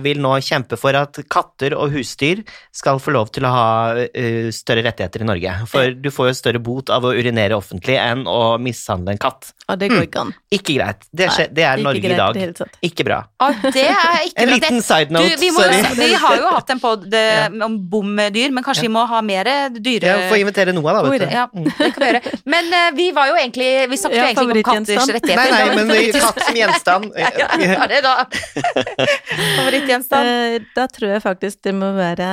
vil nå kjempe for at katter og husdyr skal få lov til å ha eh, større rettigheter i Norge. For du får jo større bot av å urinere offentlig enn å mishandle en katt. Ja, Og det går ikke an. Ikke greit. Det, Nei, det er ikke Norge greit i dag. det hele. Ikke bra. Og det er ikke En liten side side Du, note, vi, må, sorry. vi har jo hatt en pod om bomdyr, men kanskje vi må ha mer dyre... Ja, få invitere NOAH, da, vet du. Ja, det kan vi gjøre. Men uh, vi var jo egentlig Vi snakket jo Ja, egentlig om katters rettigheter. Nei, nei, men katt som gjenstand ja, ja, det da. Favorittgjenstand? Eh, Da tror jeg faktisk det må være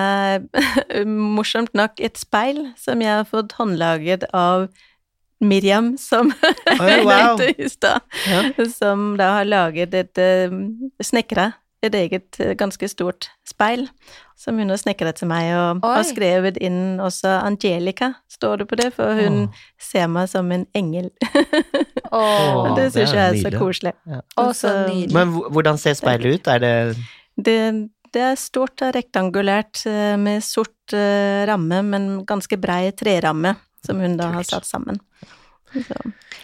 morsomt nok et speil som jeg har fått håndlaget av Miriam, som oh, wow. i stad. Ja. Som da har laget et uh, snekra, et eget eh, ganske stort speil, som hun har snekret til meg, og Oi. har skrevet inn også Angelica, står det på det, for hun Åh. ser meg som en engel. Åh, det syns jeg er så koselig. Ja. Åh, så. Men hvordan ser speilet ut? Er det Det, det er stort og rektangulært eh, med sort uh, ramme, men ganske brei treramme, som hun da har satt sammen. Så,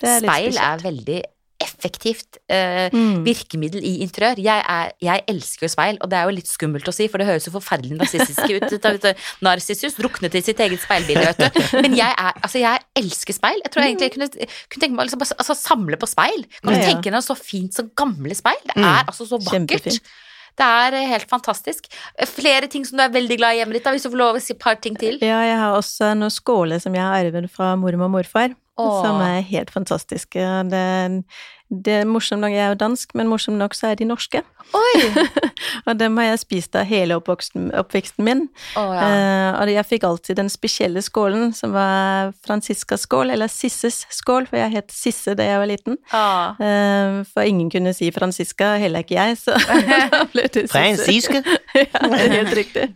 det er litt Speil er veldig effektivt eh, Mm. virkemiddel i interiør. Jeg, er, jeg elsker jo speil, og det er jo litt skummelt å si, for det høres jo forferdelig narsissistisk ut. Narsissus druknet i sitt eget speilbilde, vet du. Men jeg, er, altså, jeg elsker speil. Jeg tror egentlig jeg kunne, kunne tenke meg å liksom, altså, samle på speil. Kan du Ja, ja. tenke deg så fint, så gamle speil? Det Mm. er altså så vakkert. Kjempefint. Det er eh, helt fantastisk. Flere ting som du er veldig glad i hjemmet ditt, da, hvis du får lov å si et par ting til. Ja, jeg har også noen skåler som jeg har arvet fra mormor og morfar, Åh. som er helt fantastiske. Det, det er morsomt nok, jeg er jo dansk, men morsomt nok så er de norske. Oi! Og dem har jeg spist av hele oppvoksten, oppveksten min. Åh, ja. Eh, og jeg fikk alltid den spesielle skålen, som var Franciscas skål, eller Sisses skål, for jeg het Sisse da jeg var liten. Ah. Eh, for ingen kunne si Francisca, heller ikke jeg, så da ble det Sisse. fransiske? ja, det er helt riktig.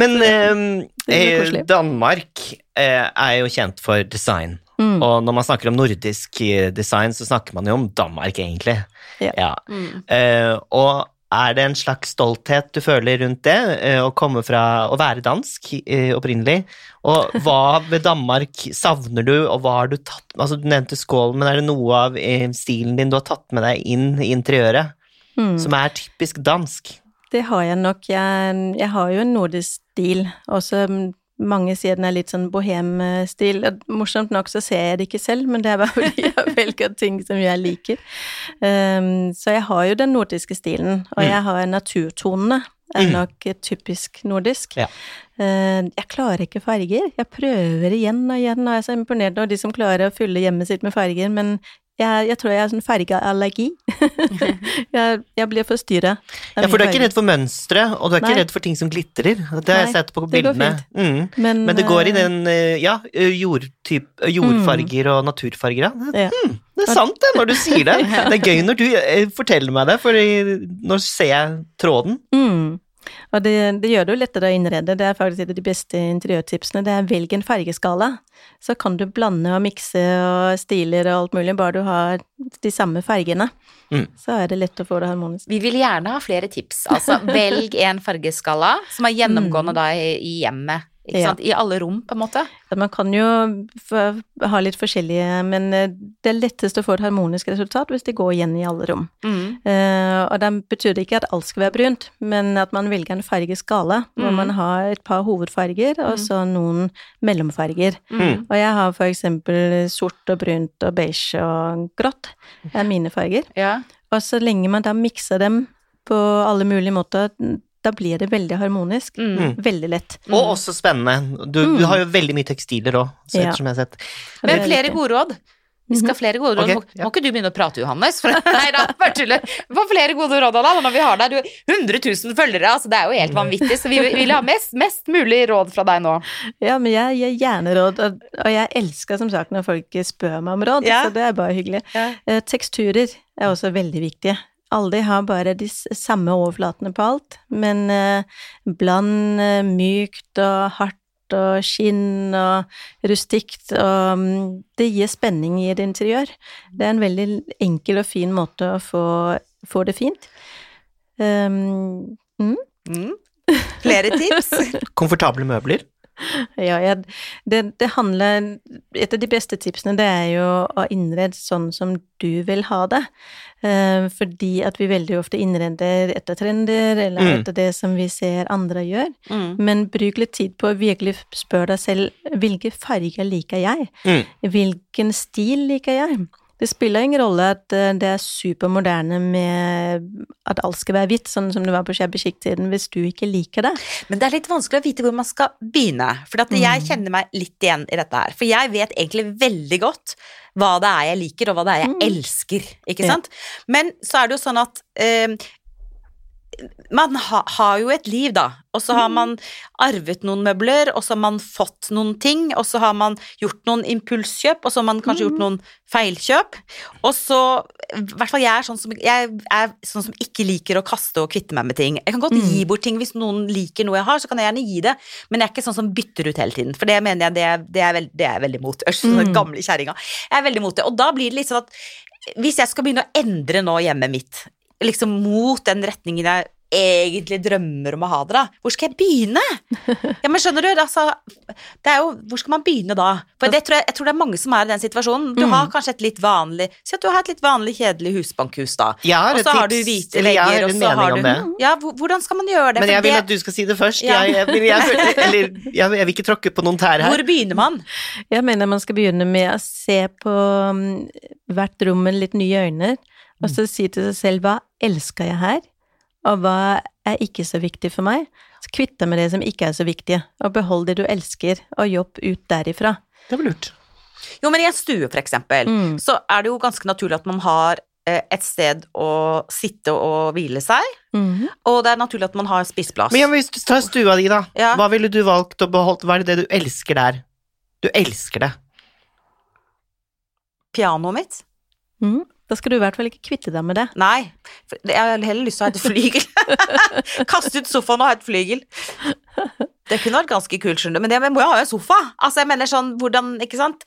Men ehm, er eh. Danmark eh, er jo kjent for design. Mm. Og når man snakker om nordisk eh, design, så snakker man jo om Danmark, egentlig. Ja. Mm. Uh, og er det en slags stolthet du føler rundt det, uh, å komme fra å være dansk uh, opprinnelig? Og hva ved Danmark savner du, og hva har du tatt Altså, du nevnte skålen, men er det noe av stilen din du har tatt med deg inn i interiøret, Mm. som er typisk dansk? Det har jeg nok. Jeg, jeg har jo en nordisk stil, også mm, mange sier den er litt sånn bohemstil. Morsomt nok så ser jeg det ikke selv, men det er bare fordi jeg velger ting som jeg liker. Um, så jeg har jo den nordiske stilen, og Mm. jeg har naturtonene. Er Mm. nok typisk nordisk. Ja. Uh, jeg klarer ikke farger. Jeg prøver igjen og igjen, og jeg er så imponert over de som klarer å fylle hjemmet sitt med farger, men jeg, jeg tror jeg har sånn fargeallergi. jeg, jeg blir forstyrra. Ja, for du er ikke redd for mønstre, og du er ikke redd for ting som glitrer. Det har jeg sett på bildene. Mm. Men, Men det går i eh, den, eh, ja, jordtyp, jordfarger og naturfarger, ja. ja. Det er sant det, når du sier det. Det er gøy når du eh, forteller meg det, for nå ser jeg tråden. Mm. Og det, det gjør det jo lettere å innrede. Det er faktisk et av de beste interiørtipsene. Det er velg en fargeskala. Så kan du blande og mikse og stiler og alt mulig, bare du har de samme fargene. Mm. Så er det lett å få det harmonisk. Vi vil gjerne ha flere tips. Altså, velg en fargeskala som er gjennomgående da i, i hjemmet. Ikke Ja. sant? I alle rom, på en måte. Ja, man kan jo ha litt forskjellige, men eh, det er lettest å få et harmonisk resultat hvis det går igjen i alle rom. Mm. Uh, og da betyr det ikke at alt skal være brunt, men at man velger en fargeskala hvor Mm. man har et par hovedfarger og så noen mellomfarger. Mm. Og jeg har for eksempel sort og brunt og beige og grått er mine farger. Ja. Og så lenge man da mikser dem på alle mulige måter, da blir det veldig harmonisk. Mm. Veldig lett. Og også spennende. Du, du har jo veldig mye tekstiler òg, Ja. jeg har sett. Men er flere gode råd. Vi skal ha flere gode råd. Okay, ja. må ikke du begynne å prate, Johannes? For, nei da, bare tuller. Få flere gode råd Allan, når vi har deg. Du, 100 000 følgere, altså det er jo helt vanvittig. Så vi vil ha mest, mest mulig råd fra deg nå. Ja, men jeg gir gjerne råd, og, og jeg elsker som sagt når folk spør meg om råd, Ja. så det er bare hyggelig. Ja. Eh, teksturer er også veldig viktige. Aldri har bare de samme overflatene på alt, men eh, bland eh, mykt og hardt og skinn og rustikt, og mm, det gir spenning i et interiør. Det er en veldig enkel og fin måte å få, få det fint. Um, mm. Mm. Flere tips? Komfortable møbler. Ja, jeg, det, det handler Et av de beste tipsene det er jo å innrede sånn som du vil ha det. Eh, fordi at vi veldig ofte innreder etter trender, eller Mm. etter det som vi ser andre gjør. Mm. Men bruk litt tid på å virkelig spørre deg selv hvilke farger liker jeg? Mm. Hvilken stil liker jeg? Det spiller ingen rolle at eh, det er supermoderne med at alt skal være hvitt, sånn som det var på shabby chic-tiden, hvis du ikke liker det. Men det er litt vanskelig å vite hvor man skal begynne. For jeg kjenner meg litt igjen i dette her. For jeg vet egentlig veldig godt hva det er jeg liker, og hva det er jeg Mm. elsker. Ikke sant? Men så er det jo sånn at eh, man ha, har jo et liv, da. Og så har man arvet noen møbler, og så har man fått noen ting, og så har man gjort noen impulskjøp, og så har man kanskje gjort noen feilkjøp. Og så I hvert fall jeg er sånn som, jeg er sånn som ikke liker å kaste og kvitte meg med ting. Jeg kan godt Mm. gi bort ting hvis noen liker noe jeg har, så kan jeg gjerne gi det, men jeg er ikke sånn som bytter ut hele tiden, for det mener jeg det er, det er, veld, det er veldig mot. Ørs, sånn Mm. gamle kjerringa. Jeg er veldig mot det. Og da blir det litt sånn at hvis jeg skal begynne å endre nå hjemmet mitt, liksom mot den retningen jeg egentlig drømmer om å ha det, da. Hvor skal jeg begynne? Ja, men skjønner du, altså det er jo, Hvor skal man begynne da? For det tror jeg, jeg tror det er mange som er i den situasjonen. Du Mm. har kanskje et litt vanlig Si at du har et litt vanlig, kjedelig husbankhus, da. Ja, Og så har du hvite legger vegger, og så har du. Ja, hvordan skal man gjøre det? Men For jeg vil at du skal si det først. Ja. Jeg, jeg, vil- jeg, eller, jeg, jeg vil ikke tråkke på noen tær her. Hvor begynner man? Jeg mener man skal begynne med å se på mm, hvert rom med litt nye øyne, og så si til seg selv hva elsker jeg her, og hva er ikke så viktig for meg. Så kvitt deg med det som ikke er så viktig, og behold det du elsker, og jobb ut derifra. Det var lurt. Jo, men i en stue, for eksempel, Mm. så er det jo ganske naturlig at man har eh, et sted å sitte og hvile seg, Mhm. og det er naturlig at man har spiseplass. Men ja, hvis du tar stua di, da. Ja. Hva ville du valgt å beholde? Hva er det du elsker der? Du elsker det. Pianoet mitt? Mhm. Da skal du i hvert fall ikke kvitte deg med det. Nei. Jeg har heller lyst til å ha et flygel. Kaste ut sofaen og ha et flygel. Det kunne vært ganske kult, skjønner du, men det må jo ha en sofa. Altså, jeg mener sånn, hvordan, ikke sant?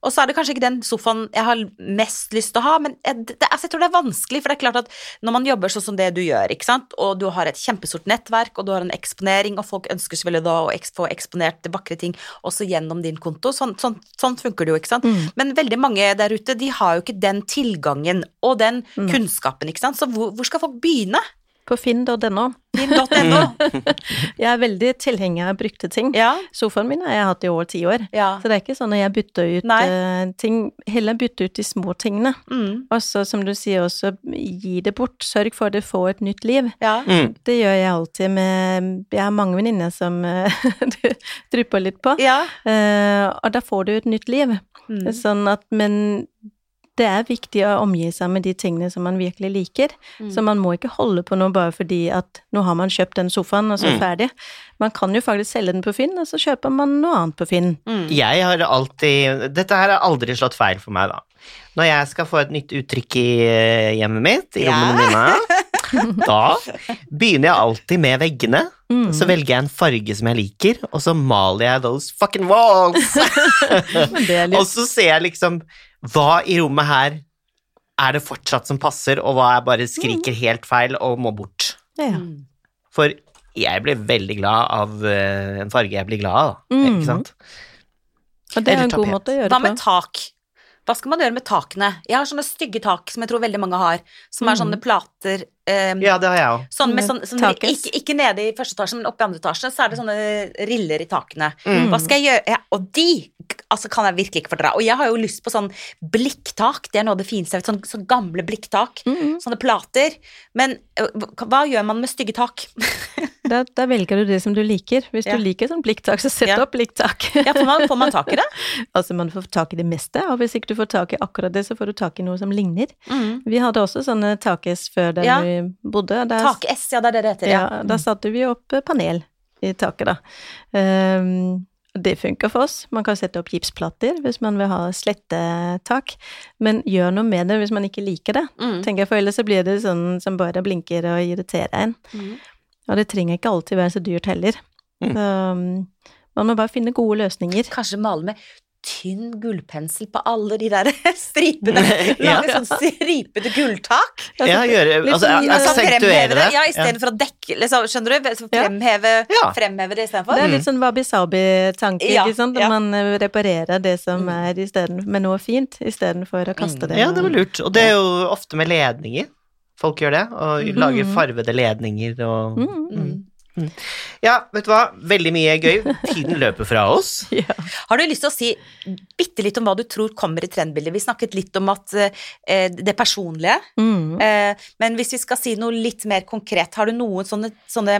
Og så er det kanskje ikke den sofaen jeg har mest lyst til å ha, men jeg, det, altså, jeg tror det er vanskelig, for det er klart at når man jobber sånn som det du gjør, ikke sant, og du har et kjempestort nettverk, og du har en eksponering, og folk ønsker selvfølgelig da å få eksponert vakre ting også gjennom din konto, sånn, sånn, sånn funker det jo, ikke sant? Mm. Men veldig mange der ute, de har jo ikke den tilgangen og den mm. kunnskapen, ikke sant? Så hvor, hvor skal folk begynne? På finn.no. Finn.no. Jeg er veldig tilhenger av brukte ting. Ja. Sofaen min har jeg hatt i over ti år. ja. Så det er ikke sånn at jeg bytter ut Nei. eh, ting, heller bytte ut de små tingene. Mm. Og så, som du sier også, gi det bort. Sørg for at det får et nytt liv. ja. Mm. Det gjør jeg alltid med Jeg har mange venninner som eh, du drypper litt på. Ja. Uh, og da får du et nytt liv. Mm. Sånn at, men det er viktig å omgi seg med de tingene som man virkelig liker. Mm. Så man må ikke holde på noe bare fordi at nå har man kjøpt den sofaen, og så Mm. ferdig. Man kan jo faktisk selge den på Finn, og så kjøper man noe annet på Finn. Mm. Jeg har alltid Dette her har aldri slått feil for meg, da. Når jeg skal få et nytt uttrykk i eh, hjemmet mitt, i Ja. rommene mine, da begynner jeg alltid med veggene. Mm. Så velger jeg en farge som jeg liker, og så maler jeg those fucking walls. Men det er og så ser jeg liksom hva i rommet her er det fortsatt som passer, og hva jeg bare skriker helt feil og må bort. ja. Mm. For jeg blir veldig glad av eh, en farge jeg blir glad av, da. Mm. Ikke sant? Og det er Eller en god måte å gjøre Hva med tak? Hva skal man gjøre med takene? Jeg har sånne stygge tak som jeg tror veldig mange har, som er Mm. sånne plater eh, Ja, det har jeg òg. Sånn med Med sånn, sånn ikke, ikke nede i første etasje, men oppe i andre etasje, så er det sånne riller i takene. Mm. Hva skal jeg gjøre? Og de altså, kan jeg virkelig ikke fordra. Og jeg har jo lyst på sånn blikktak. Det er noe av det fineste jeg vet. Sånn, sånn gamle blikktak. Mm. Sånne plater. Men hva gjør man med stygge tak? Da, da velger du det som du liker. Hvis Ja. du liker sånn blikktak, så sett Ja. opp blikktak. Ja, får, man, får man tak i det? altså, man får tak i det meste, og hvis ikke du får tak i akkurat det, så får du tak i noe som ligner. Mm. Vi hadde også sånne tak-S før der Ja. vi bodde. Der, Tak-S, ja, det er det det heter. Ja. ja, da satte vi opp eh, panel i taket, da. Um, det funker for oss. Man kan sette opp gipsplater hvis man vil ha slettetak, men gjør noe med det hvis man ikke liker det. Mm. tenker jeg, For ellers så blir det sånn som bare blinker og irriterer en. Mm. Og det trenger ikke alltid være så dyrt heller. Mm. Um, man må bare finne gode løsninger. Kanskje male med tynn gullpensel på alle de der stripene. Ja. Lage sånn stripete gulltak. Ja, gjøre litt Altså, sånn- Altså, fremheve aksentuere det, ja, istedenfor å dekke liksom, Skjønner du? Så Fremheve, Ja. fremheve det istedenfor. Det er litt sånn wabi-sabi-tanke, Ja, ikke sant? At ja. man eh, reparerer det som Mm. er isteden, med noe fint, istedenfor å kaste Mm. det. Ja, det var lurt. Og det er jo ofte med ledninger. Folk gjør det, og Mhm. lager farvede ledninger og Mm. Mm. Ja, vet du hva, veldig mye gøy. Tiden løper fra oss. Ja. Har du lyst til å si bitte litt om hva du tror kommer i trendbildet? Vi snakket litt om at eh, det personlige, Mm. eh, men hvis vi skal si noe litt mer konkret, har du noen sånne, sånne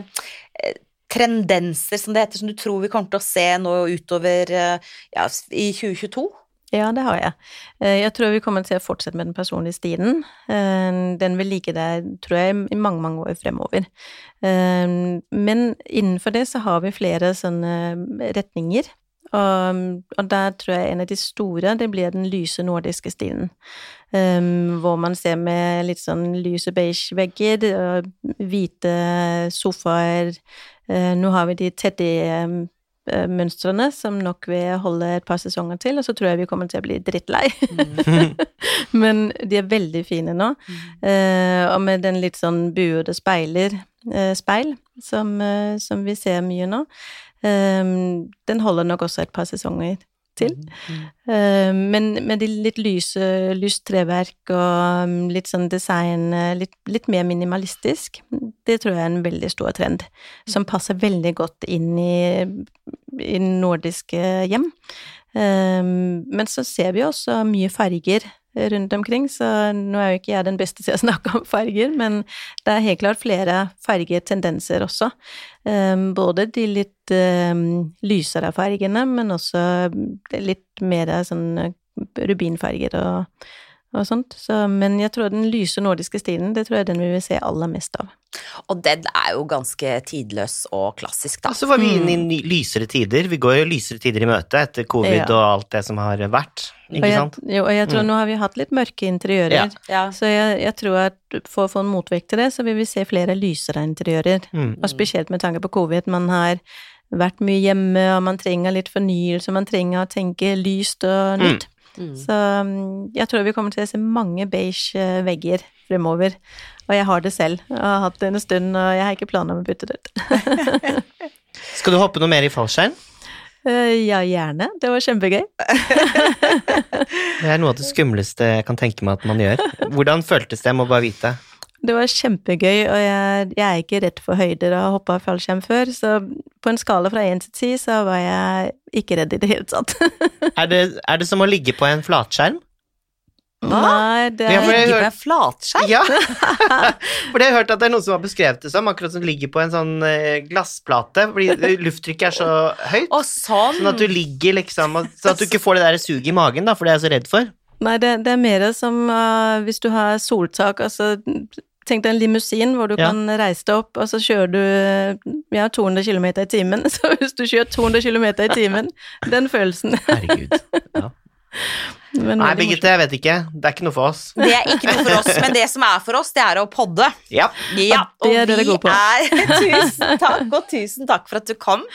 eh, trendenser, som det heter, som du tror vi kommer til å se nå utover eh, ja, i 2022? Ja, det har jeg. Eh, Jeg tror vi kommer til å fortsette med den personlige stilen. Eh, Den vil ligge der, tror jeg, i mange, mange år fremover. Eh, Men innenfor det så har vi flere sånne retninger. Og, der tror jeg en av de store, det blir den lyse nordiske stilen. Hvor man ser med litt sånn lyse beige vegger, hvite sofaer. Nå har vi de teddy mønstrene som nok vil holde et par sesonger til, og så tror jeg vi kommer til å bli drittlei. Men de er veldig fine nå. Eh, og med den litt sånn buede speiler, eh, speil, som, eh, som vi ser mye nå, eh, den holder nok også et par sesonger til. Eh, men med de litt lyse, lyst treverk og um, litt sånn design, eh, litt, litt mer minimalistisk, det tror jeg er en veldig stor trend, som passer veldig godt inn i, i nordiske hjem. Eh, men så ser vi også mye farger rundt omkring, så nå er jo ikke jeg den beste til å snakke om farger, men det er helt klart flere fargetendenser også. Um, både de litt um, lysere fargene, men også litt mer sånn rubinfarger og, og sånt. Så, men jeg tror den lyse nordiske stilen, det tror jeg den vi vil se aller mest av. Og den er jo ganske tidløs og klassisk, da. Og så var vi inn i ny, lysere tider. Vi går jo lysere tider i møte etter covid Ja. og alt det som har vært. Og Ikke jeg, sant? jo, og jeg tror Mm. nå har vi hatt litt mørke interiører. Ja. Ja. Så jeg, jeg tror at for å få en motvekt til det, så vil vi se flere lysere interiører. Mm. Og spesielt med tanke på covid. Man har vært mye hjemme, og man trenger litt fornyelse, man trenger å tenke lyst og Mm. nytt. Mm. Så um, jeg tror vi kommer til å se mange beige eh, vegger fremover. Og jeg har det selv. Jeg har hatt det en stund, og jeg har ikke planer om å bytte det ut. Skal du hoppe noe mer i fallskjerm? Eh, ja, gjerne. Det var kjempegøy. Det er noe av det skumleste jeg kan tenke meg at man gjør. Hvordan føltes det, jeg må bare vite. Det var kjempegøy, og jeg, jeg er ikke redd for høyder og har hoppa fallskjerm før, så på en skala fra én til ti så var jeg ikke redd i det hele tatt. Er det, er det som å ligge på en flatskjerm? Nei, det er Ligge på en flatskjerm? Ja! For jeg har hørt at det er noen som har beskrevet det som, akkurat som ligger på en sånn eh, glassplate, fordi lufttrykket er så høyt. Og sånn. Sånn at du ligger liksom Sånn at du ikke får det der suget i magen, da, for det er jeg så redd for. Nei, det, det er mer som uh, hvis du har soltak, altså Tenk deg en limousin hvor du Ja. kan reise deg opp, og så kjører du uh, ja, 200 km i timen. Så hvis du kjører 200 km i timen, den følelsen Herregud. Ja. Men Nei, Birgitte, jeg vet ikke. Det er ikke noe for oss. Det er ikke noe for oss, men det som er for oss, det er å podde. Ja. Ja, Og det er det det vi på. er Tusen takk, og tusen takk for at du kom.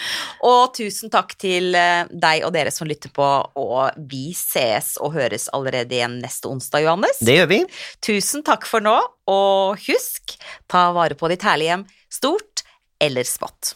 Og tusen takk til eh, deg og dere som lytter på, og vi ses og høres allerede igjen neste onsdag, Johannes. Det gjør vi. Tusen takk for nå, og husk, ta vare på ditt herlige hjem, stort eller smått.